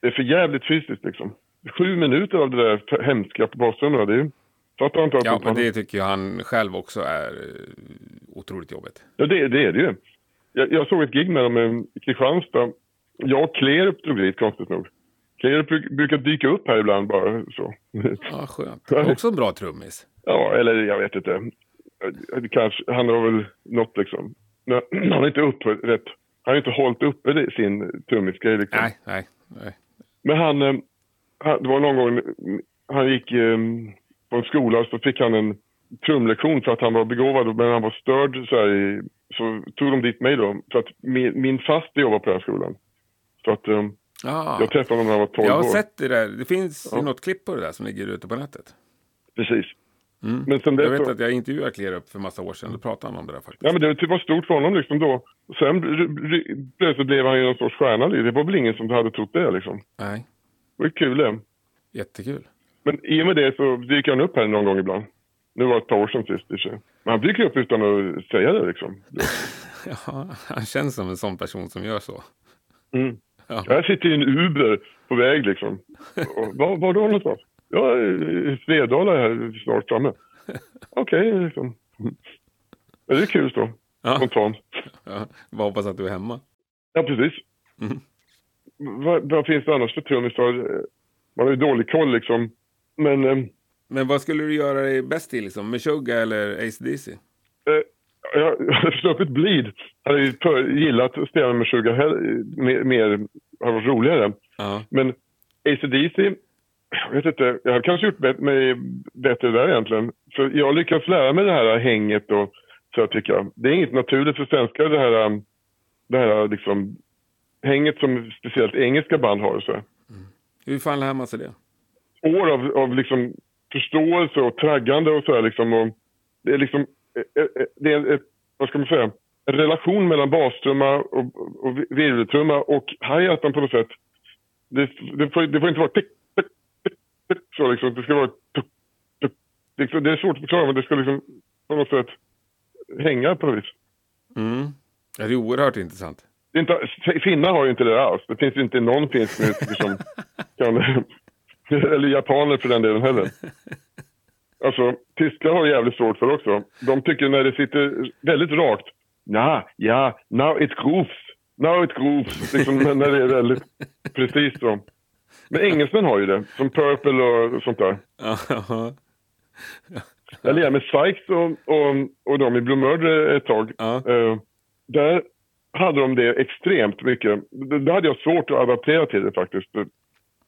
det är för jävligt fysiskt liksom. Sju minuter av det där hemska på basstrummen, det fattar inte ja, men det tycker ju han själv också är eh, otroligt jobbigt. Ja, det, det är det ju. Jag, jag såg ett gig med dem i Kristianstad. Jag och Klerup drog dit, konstigt nog. Klerup bruk, brukar dyka upp här ibland bara så. Ja, skönt. Också en bra trummis. ja, eller jag vet inte. Kanske, han har väl något liksom. Han har inte upp rätt. Han har inte hållit uppe sin trummisgrej liksom. Nej, nej, nej. Men han, eh, han, det var någon gång han gick eh, på en skola så fick han en trumlektion för att han var begåvad men han var störd så här i, så tog de dit mig då för att min, min faster jobbar på den här skolan. Så att eh, Ja. jag träffade honom när jag var 12 Jag har år. sett det där. Det finns Ja. något klipp på det där som ligger ute på nätet. Precis. Mm. Men sen Jag vet så- att jag intervjuade Klerup för massa år sedan. Då pratade han om det där faktiskt. Ja men det typ var stort för honom liksom då. Sen plötsligt blev han ju någon sorts stjärna. Det var väl ingen som hade trott det liksom. Nej, Det var kul det. jättekul. Men i och med det så dyker han upp här någon gång ibland. Nu var det ett par år sedan sist i sig. Men han dyker upp utan att säga det liksom. Ja, han känns som en sån person som gör så. Mm. Ja. Jag sitter i en Uber på väg liksom. Och, var, var då någonstans? Ja, i Svedala är här snart framme. Okej, liksom. Ja, det är kul så. Ja. Spontant. Ja, bara hoppas att du är hemma. Ja, precis. Mm. Vad, vad finns det annars för trummisar? Man har ju dålig koll liksom. Men eh, Men vad skulle du göra dig bäst till liksom? Meshuggah eller AC/DC? eh, jag jag hade sluppit Bleed. Hade ju för, gillat att spela med 20 hell- mer, mer, hade varit roligare. Ja. Men ACDC, jag vet inte, jag hade kanske gjort mig bättre där egentligen. För jag lyckas lära mig det här hänget och så jag tycker jag. Det är inget naturligt för svenskar det här, um, det här liksom hänget som speciellt engelska band har så. Hur fan lär man sig det? År av, av liksom förståelse och traggande och så här liksom. Och det är liksom, eh, eh, det är ett, vad ska man säga, en relation mellan bastrumma och, och virveltrumma och hi-haten på något sätt. Det, det, får, det får inte vara tick, tick, tick, tick, så liksom. Det ska vara tuk, tuk. Liksom, Det är svårt att förklara men det ska liksom på något sätt hänga på något vis. Mm. Ja, det är oerhört intressant. Det inte, finnar har ju inte det alls. Det finns ju inte någon finsk musiker som kan... Eller japaner för den delen heller. Alltså, tyskar har jävligt svårt för också. De tycker när det sitter väldigt rakt. Ja, ja, now it grooves. Now it grooves. Liksom när det är väldigt precis så. Men engelsmän har ju det. Som Purple och sånt där. Ja, Jag lirade med Sykes och, och, och de i Blue Murder ett tag. ja. Eh, där hade de det extremt mycket. D- Där hade jag svårt att adaptera till det faktiskt.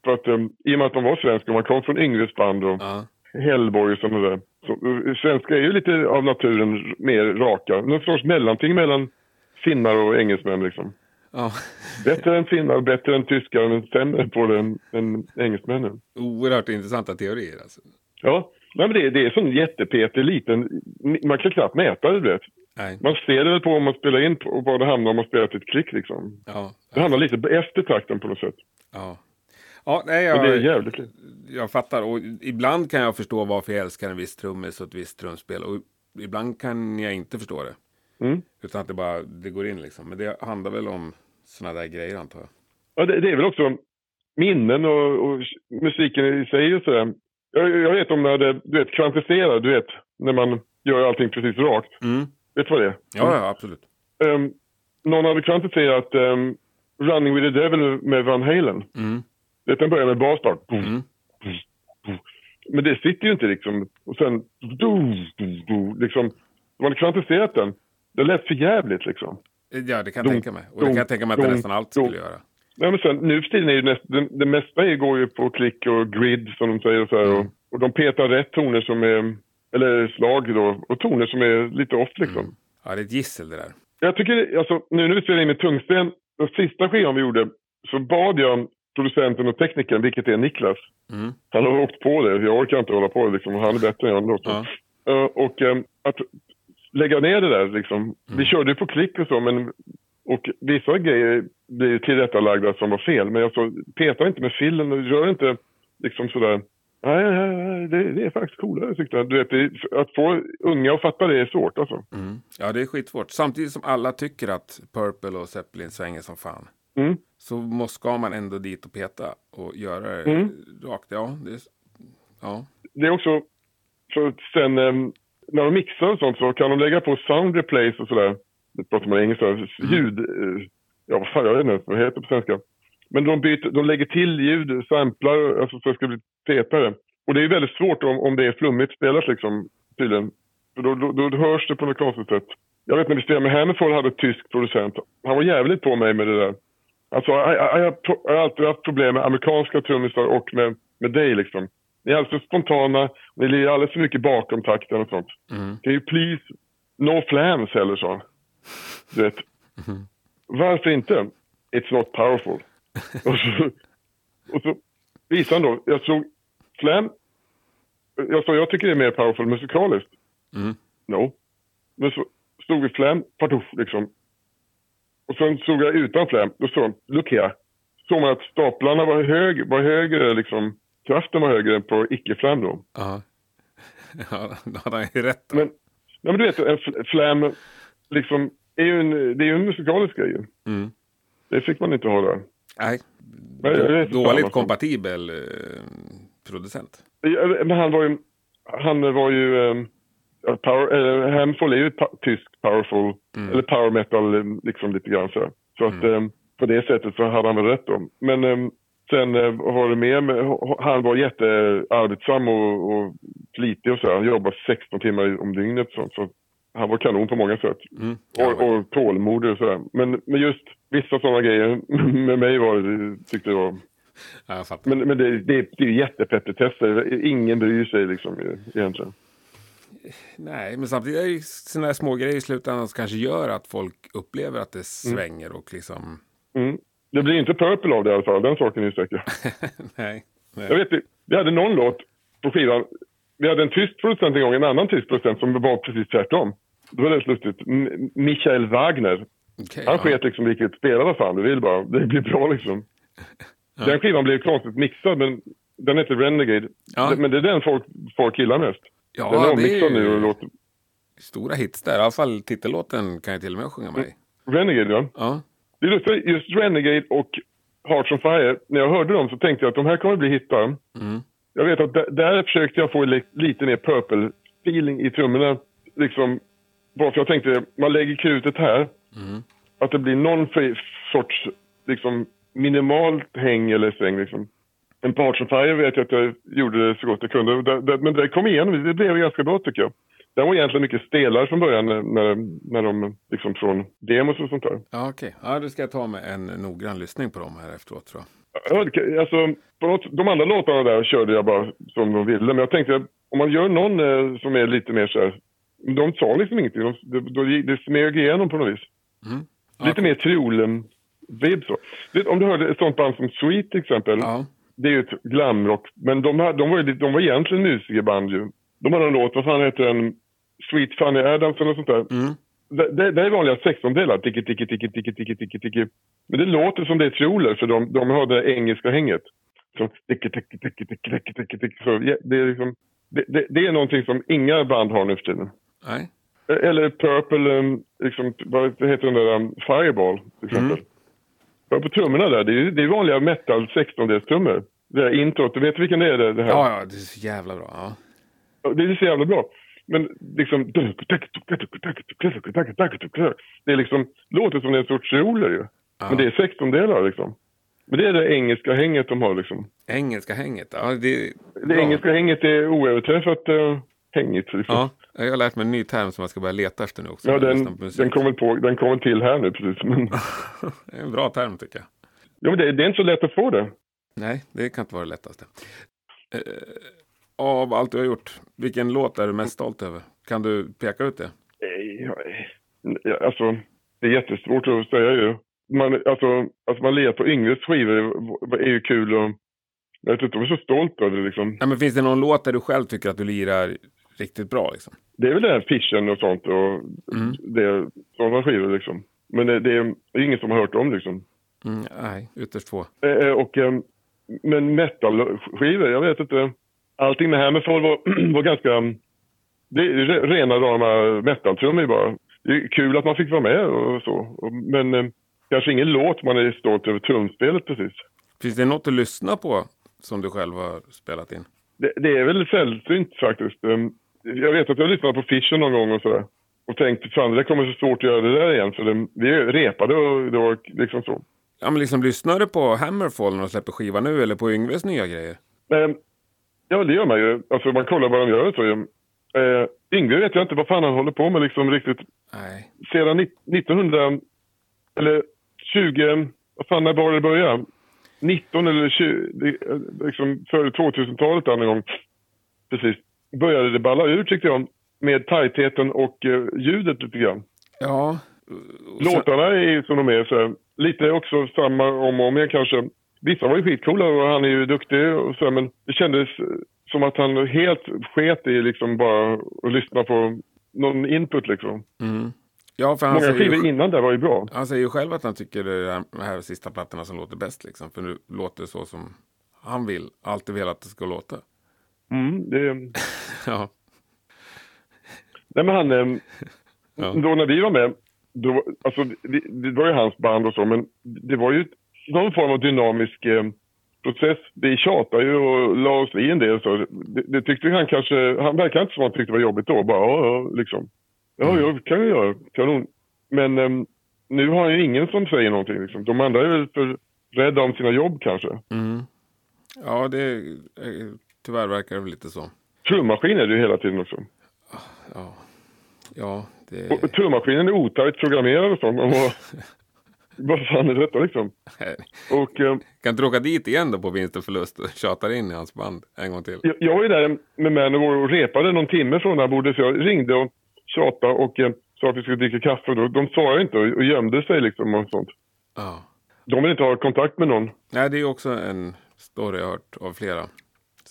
För att, um, I och med att de var svenska, man kom från Yngves band och ja. Hellborg och sådana där. Så, uh, svenska är ju lite av naturen mer raka. Någon sorts mellanting mellan finnar och engelsmän liksom. ja. Bättre än finnar, bättre än tyskar, men sämre på det än, än engelsmännen. Oerhört intressanta teorier alltså. Ja, nej, men det, det är sån jättepetig liten... Man kan knappt mäta det, vet. Nej. Man ser det väl på om man spelar in och var det hamnar om man spelar till ett klick liksom. Ja. Det hamnar lite efter takten på något sätt. Ja. Ja, nej, Och det är jag, jävligt kul. jag fattar. Och ibland kan jag förstå varför jag älskar en viss trummis och ett visst trumspel. Och ibland kan jag inte förstå det. Mm. Utan att det bara det går in liksom. Men det handlar väl om sådana där grejer antar jag. Ja, det, det är väl också minnen och, och musiken i sig och sådär. Jag, jag vet om när det, du vet, kvantificerar, du vet, när man gör allting precis rakt. Mm. Vet du vad det är? Ja, ja, absolut. Ehm, någon hade kvantifierat um, Running with the Devil med Van Halen. Mm. Den börjar med bas bara. Mm. Men det sitter ju inte liksom. Och sen... Liksom. Man hade kvantifierat den. Det lät för jävligt liksom. Ja, det kan jag tänka mig. Och det kan jag tänka mig att det nästan allt skulle göra. Nej, men sen, nu för tiden är ju näst, det, det mesta går ju på klick och grid som de säger och så här. Mm. Och, och de petar rätt toner som är, eller slag då, och toner som är lite off liksom. Mm. Ja, det är ett gissel det där. Jag tycker, alltså nu när vi spelar in med tungsten, den sista skivan vi gjorde, så bad jag producenten och teknikern, vilket är Niklas. Mm. Han har åkt på det, jag orkar inte hålla på det liksom, han är bättre än jag ändå. Ja. Eh, och eh, att lägga ner det där liksom. Mm. Vi körde ju på klick och så, men och vissa grejer blir tillrättalagda som var fel. Men jag så, peta inte med filen och gör inte liksom sådär. Nej, nej, det, det är faktiskt coolare jag. Du vet, att få unga att fatta det är svårt alltså. Mm. Ja, det är skitsvårt. Samtidigt som alla tycker att Purple och Zeppelin svänger som fan. Mm. Så måste, ska man ändå dit och peta och göra det Mm. rakt. Ja, det är, ja. Det är också, så sen em, när de mixar och sånt så kan de lägga på sound replace och sådär. Det pratar man engelska, ljud, eh, ja vad fan jag vet inte vad det heter på svenska. Men de, byter, de lägger till ljud, samplar, alltså så det ska bli fetare. Och det är väldigt svårt om, om det är flummigt spelat liksom, tydligen. För då, då, då hörs det på något konstigt sätt. Jag vet när vi spelade med Hammerfall hade ett tysk producent. Han var jävligt på mig med det där. Alltså, jag, har alltid haft problem med amerikanska trummisar och med, med dig liksom. Ni är alldeles för spontana, ni ligger alldeles för mycket bakom takten och sånt. Mm. Can you please, no flams heller han. Du vet. Varför inte? It's not powerful. Och, så, och så visade han då, jag såg flam. Jag sa, jag tycker det är mer powerful musikaliskt. Mm. No. Men så stod vi flam, partuff liksom. Och sen såg jag utan flam, då han, look here. Såg man att staplarna var, hög, var högre, liksom, kraften var högre än på icke-flam då. Ja. ja, då hade han ju rätt. Men, nej, men du vet, en fl- flam, liksom, är ju en, det är ju en musikalisk grej. ju. Mm. Det fick man inte ha där. Nej, Men dåligt kompatibel eh, producent. Men han var ju, han var ju, um, power, äh, Hamfall är ju tysk powerful, Mm. eller power metal eh, liksom lite grann så. Så att Mm. eh, på det sättet så hade han väl rätt då. Men eh, sen eh, var det med, han var jättearbetsam och, och flitig och så. Han jobbade 16 timmar om dygnet sånt. Så han var kanon på många sätt. Mm. Och, och tålmodig och sådär. Men, men just vissa sådana grejer med mig var det, tyckte jag var ja, jag fattar. men, men det, det, det är ju jättepetitesser. Ingen bryr sig liksom egentligen. Nej, men samtidigt är det ju sådana här små grejer i slutändan som kanske gör att folk upplever att det svänger och liksom... Mm. Det blir inte Purple av det i alla fall, den saken är ju säker. nej. Jag nej. vet, det- vi hade någon låt på skivan. Vi hade en tysk producent en gång, en annan tysk producent som var precis tvärtom. Det var rätt lustigt. M- Michael Wagner. Okej, Han ja. sket liksom vilket spela vad fan du vill bara. Det blir bra liksom. Den skivan blev konstigt mixad men den heter Renegade. Ja. Men det är den folk, folk gillar mest. Ja, den är det är ommixad nu och låter... stora hits där. I alla fall titellåten kan jag till och med sjunga med. Renegade ja. Ja. Det är lustigt, just Renegade och Hearts on Fire, när jag hörde dem så tänkte jag att de här kommer bli hittar. Mm. Jag vet att där, där försökte jag få li, lite mer purple-feeling i trummorna. Liksom, bara för jag tänkte, man lägger krutet här, Mm. att det blir någon sorts liksom, minimalt häng eller sväng. Liksom. En Fire vet jag att jag gjorde det så gott jag kunde. Det, det, men det kom igenom, det blev ganska bra tycker jag. Den var egentligen mycket stelare från början när, när, de liksom från demos och sånt där. Ja, okej. Ja, då ska jag ta med en noggrann lyssning på dem här efteråt tror jag. Ja, alltså, på något, de andra låtarna där körde jag bara som de ville. Men jag tänkte att om man gör någon eh, som är lite mer så här. De sa liksom ingenting. De, de, de, det smög igenom på något vis. Mm. Lite mer triol-vibb så. Du vet, om du hörde ett sånt band som Sweet till exempel. Ja. Det är ju ett glamrock. Men de, här- de, var, ju, de var egentligen musikerband ju. De hade en låt, vad fan heter den? Sweet Funny Adams eller något sånt där. Mm. Det, det, det är vanliga sextondelar. Tiki, tiki, tiki, tiki, tiki, tiki, tiki. Men det låter som det är trioler för de, de har det engelska hänget. Som tiki, tiki, tiki, tiki, tiki, tiki, tiki. Så, det, är liksom, det, det, det är någonting som inga band har nu för tiden. Nej. Eller Purple, um, liksom, vad heter den där, um, Fireball till exempel. Mm. Bara på trummorna där, det är, det är vanliga metal 16-delstrummor. Det där introt, du vet vilken det är det, det här? Ja, ja, det är så jävla bra. Ja. Det är så jävla bra. Men liksom... Det är liksom, låter som det är en sorts trioler ju. Ja. Men det är 16 delar liksom. Men det är det engelska hänget de har liksom. Engelska hänget. Ja, det, Det bra. engelska hänget är oöverträffat uh, hängigt. Ja, jag har lärt mig en ny term som jag ska börja leta efter nu också. Ja, den, den kom väl på, den kom till här nu precis. Men, Det är en bra term tycker jag. ja, men det, det är inte så lätt att få det. Nej, det kan inte vara det lättaste. Eh, av allt du har gjort, vilken låt är du mest stolt över? Kan du peka ut det? Nej, ja, Alltså, det är jättesvårt att säga ju. Man, alltså, alltså man lirar på Yngves skivor är, ju kul och jag vet inte om jag är så stolt över det liksom. Nej, men finns det någon låt där du själv tycker att du lirar riktigt bra liksom. Det är väl den här Fishen och sånt och Mm. det, sådana skivor liksom. Men det, det är ingen som har hört om liksom. Mm, nej, ytterst få. Eh, eh, och, eh, men metal-skivor, jag vet inte. Allting med Hammerfall var, var ganska... Det är re- rena rama metal-trummor bara. Det är kul att man fick vara med och så. Men eh, kanske ingen låt man är stolt över trumspelet precis. Finns det något att lyssna på som du själv har spelat in? Det, det är väl sällsynt faktiskt. Jag vet att jag lyssnade på Fisher någon gång och sådär. Och tänkte, fan det kommer så svårt att göra det där igen. För det, vi repade och det var liksom så. Ja, men liksom lyssnar du på Hammerfall när de släpper skiva nu eller på Yngves nya grejer? Eh, ja, det gör man ju. Alltså man kollar vad de gör och så. Eh, Yngve vet jag inte vad fan han håller på med liksom riktigt. Nej. Sedan ni- 1900, eller 20, vad fan när var det började? 19 eller 20, det- eh, liksom före 2000-talet där någon gång. Precis. Började det balla ur tyckte jag. Med tajtheten och eh, ljudet lite grann. Ja. sen- Låtarna är som de är. Så lite också samma om och om igen kanske. Vissa var ju skitcoola och han är ju duktig och så men det kändes eh, som att han helt sket i liksom bara att lyssna på någon input liksom. Mm. Ja, för han Många säger, skivor ju, innan där var ju bra. han säger ju själv att han tycker det är de här sista plattorna som låter bäst. Liksom, för nu låter det så som han vill. Alltid velat att det ska låta. Mm, det, Ja. nej men han, eh, Ja. då när vi var med, då, alltså det, det var ju hans band och så, men det var ju någon form av dynamisk eh, process. Vi tjatade ju och la oss i en del så. Det, det tyckte han kanske, han verkar inte som han tyckte det var jobbigt då. Bara ja, ja liksom. Ja, Mm. ja, kan jag göra. Kanon. Men eh, nu har han ju ingen som säger någonting liksom. De andra är väl för rädda om sina jobb kanske. Mm. Ja, det tyvärr verkar det väl lite så. Trummaskin är det ju hela tiden också. Ja, ja det... Och trummaskinen är otajt programmerad och sånt. Vad fan är detta liksom? Och eh, Kan du åka dit igen då på vinst och förlust och tjatar in i hans band en gång till? jag, jag var ju där med Manowar och repade någon timme från där bordet så jag ringde och tjatade och eh, sa att vi skulle dricka kaffe. Då. De svarade inte och, och gömde sig liksom och sånt. Ja. De vill inte ha kontakt med någon. Nej, det är också en story jag hört av flera.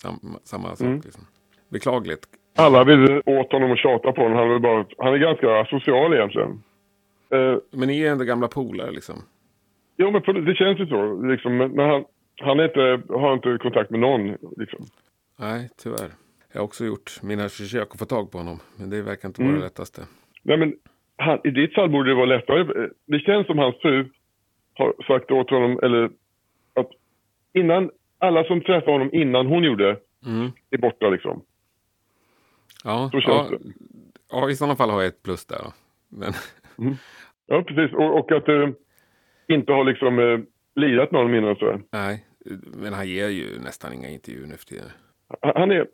Sam, samma sak Mm. liksom. Beklagligt. Alla vill åt honom och tjata på honom. Han är, bara, han är ganska social egentligen. Eh, Men ni är ändå gamla polare liksom. jo, men det känns ju så. Liksom, men men han, han inte, har inte kontakt med någon. Liksom. Nej, tyvärr. Jag har också gjort mina försök att få tag på honom. Men det verkar inte vara Mm. det lättaste. Nej, men han, I ditt fall borde det vara lättare. Det känns som hans fru har sagt åt honom, eller att innan, alla som träffade honom innan hon gjorde Mm. är borta liksom. Ja, Så känns ja, det. ja, i sådana fall har jag ett plus där. Men Ja, precis. Och, och att du inte har liksom eh, lirat med honom innan. Så. här. nej, men han ger ju nästan inga intervjuer nu för tiden. Han- är,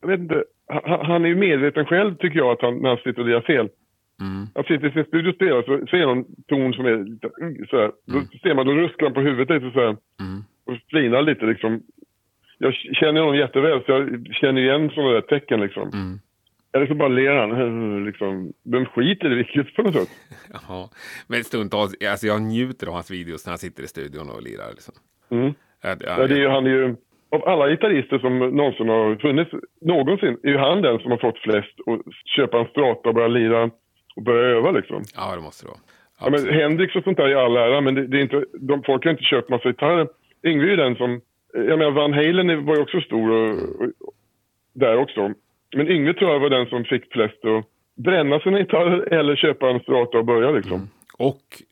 jag vet inte, han, han är ju medveten själv tycker jag att han, när han sitter och lirar fel. Mm. Han sitter i sin studio och spelar så ser någon ton som är lite mm, så här. Då ser man, då ruskar han på huvudet lite så här. Mm. Flinar lite liksom. Jag känner honom jätteväl så jag känner igen sådana där tecken liksom. Mm. Eller så bara ler han liksom. Vem skiter i vilket på något sätt. Jaha. Men stundtals, alltså jag njuter av hans videos när han sitter i studion och lirar. Liksom. Mm. Ja, Ja, det är ju, han är ju, av alla gitarrister som någonsin har funnits, någonsin, är ju han den som har fått flest att köpa en strata och börja lira och börja öva liksom. ja, det måste det vara. Ja, men Hendrix och sånt där i all ära, men det, det är inte, de, folk har inte köpt massa gitarrer. Yngve är den som, jag menar Van Halen var ju också stor och, och, där också. Men Yngve tror jag var den som fick flest att bränna sina gitarrer eller köpa en strata och börja liksom. Och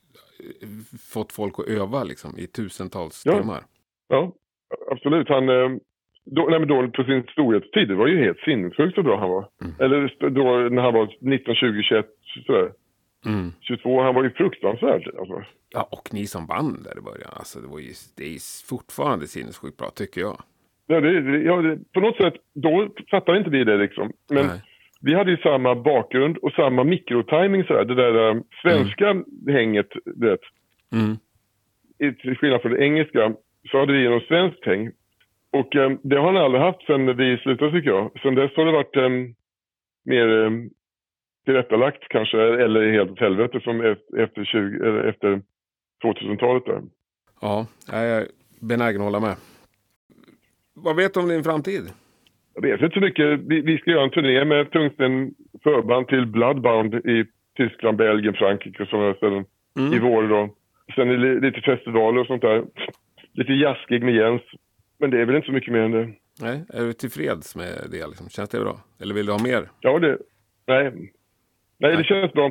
eh, fått folk att öva liksom, i tusentals Ja. timmar. Ja, absolut. Han, eh, då, nej, men då på sin storhetstid, det var ju helt sinnessjukt så bra han var. Mm. Eller då när han var 19, 20, 21, sådär. Mm. 22, han var ju fruktansvärd. Alltså. Ja, och ni som band där i början. Alltså, det, var ju, det är fortfarande sinnessjukt bra, tycker jag. Ja, det, det- ja, det, på något sätt, då fattade inte vi det liksom. Men Nej. vi hade ju samma bakgrund och samma mikrotiming sådär. Det där eh, svenska hänget, du vet. Mm. i- till skillnad från det engelska, så hade vi något svenskt häng. Och eh, det har han aldrig haft sen vi slutade tycker jag. Sen dess har det varit eh, mer eh, tillrättalagt kanske, eller helt åt helvete som efter, efter, 20, eller efter 2000-talet där. Ja, jag är benägen att hålla med. Vad vet du om din framtid? Jag vet inte så mycket. Vi, vi ska göra en turné med Tungsten förband till Bloodbound i Tyskland, Belgien, Frankrike och sådana ställen Mm. i vår då. Sen är det lite festivaler och sånt där. Lite jazzgig med Jens. Men det är väl inte så mycket mer än det. Nej, är du tillfreds med det? Liksom? Känns det bra? Eller vill du ha mer? Ja, det... Nej. Nej, det känns bra.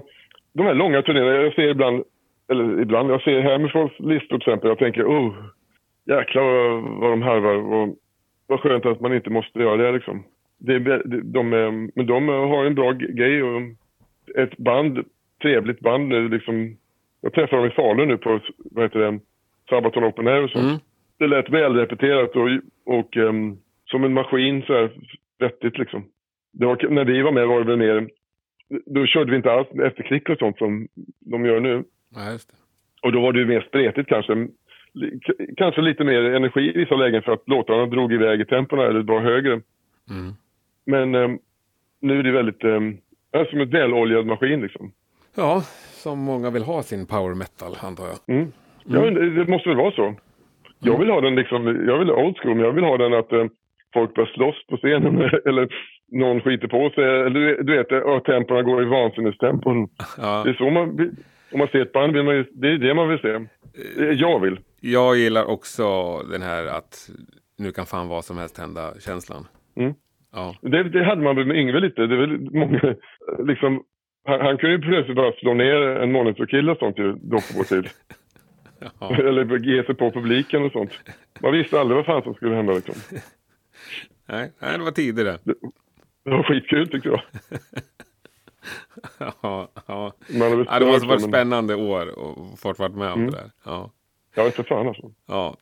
De här långa turnéerna, jag ser ibland, eller ibland, jag ser Hammerfalls listor till exempel. Jag tänker, oh, jäklar vad, vad de harvar. Vad, vad skönt att man inte måste göra det liksom. Det, de, de, men de har en bra grej och ett band, trevligt band nu liksom. Jag träffade dem i Falun nu på, vad heter det, Sabaton Open Air och så. Mm. Det lät välrepeterat och, och ehm, som en maskin så här vettigt liksom. Det var, när vi var med var det väl mer, då körde vi inte alls efterklick och sånt som de gör nu. Ja. Och då var det ju mer spretigt kanske. K- Kanske lite mer energi i vissa lägen för att låtarna drog iväg i tempona eller var högre. Mm. Men ehm, nu är det väldigt, um, som en väloljad maskin liksom. Ja, som många vill ha sin power metal, antar jag. Mm. Ja, men det, måste väl vara så. Jag vill ha den liksom, jag vill old school, men jag vill ha den att eh, folk börjar slåss på scenen eller någon skiter på sig. Eller du, vet, ja, tempona går i vansinnestempon. Ja. Det är så man om man ser ett band, vill man ju, det är det man vill se. Är Jag vill. Jag gillar också den här att nu kan fan vad som helst hända känslan. Mm. Ja, Det, det hade man väl med Yngve lite. Det är väl många, liksom, han, han kunde ju plötsligt bara slå ner en monitorkille och sånt ju, då på vår tid. ja. Eller ge sig på publiken och sånt. Man visste aldrig vad fan som skulle hända liksom. Nej, nej, det var tidigare. Det var skitkul tyckte jag. Ja, ja. Man ja, det måste varit men- spännande år och fått varit med om Mm. det där. Ja. Vet inte fan alltså. Ja.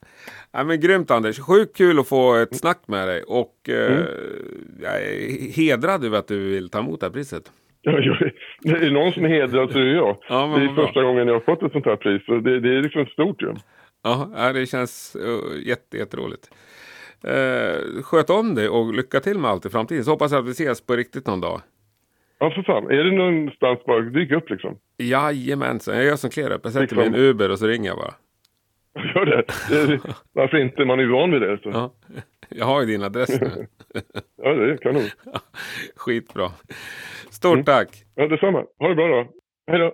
ja, men grymt Anders. Sjukt kul att få ett snack med dig. Och eh, Mm. jag är hedrad över att du vill ta emot det här priset. Ja, jag, är det någon som är hedrad så är det jag. Ja, det är bra. första gången jag har fått ett sånt här pris. Så det, det är liksom stort ju. Ja, ja, det känns uh, jätte, Uh, sköt om dig och lycka till med allt i framtiden. Så hoppas jag att vi ses på riktigt någon dag. Ja, för fan. Är det någonstans bara dyk upp liksom? Jajamensan, jag gör som Klerup. Jag sätter Liksom- mig i en Uber och så ringer jag bara. Gör det. varför inte? Man är ju van vid det. Så. Ja. Jag har ju din adress nu. Ja, det kan nog. Skitbra. Stort Mm. tack. Ja, detsamma. Ha det bra då. Hej då.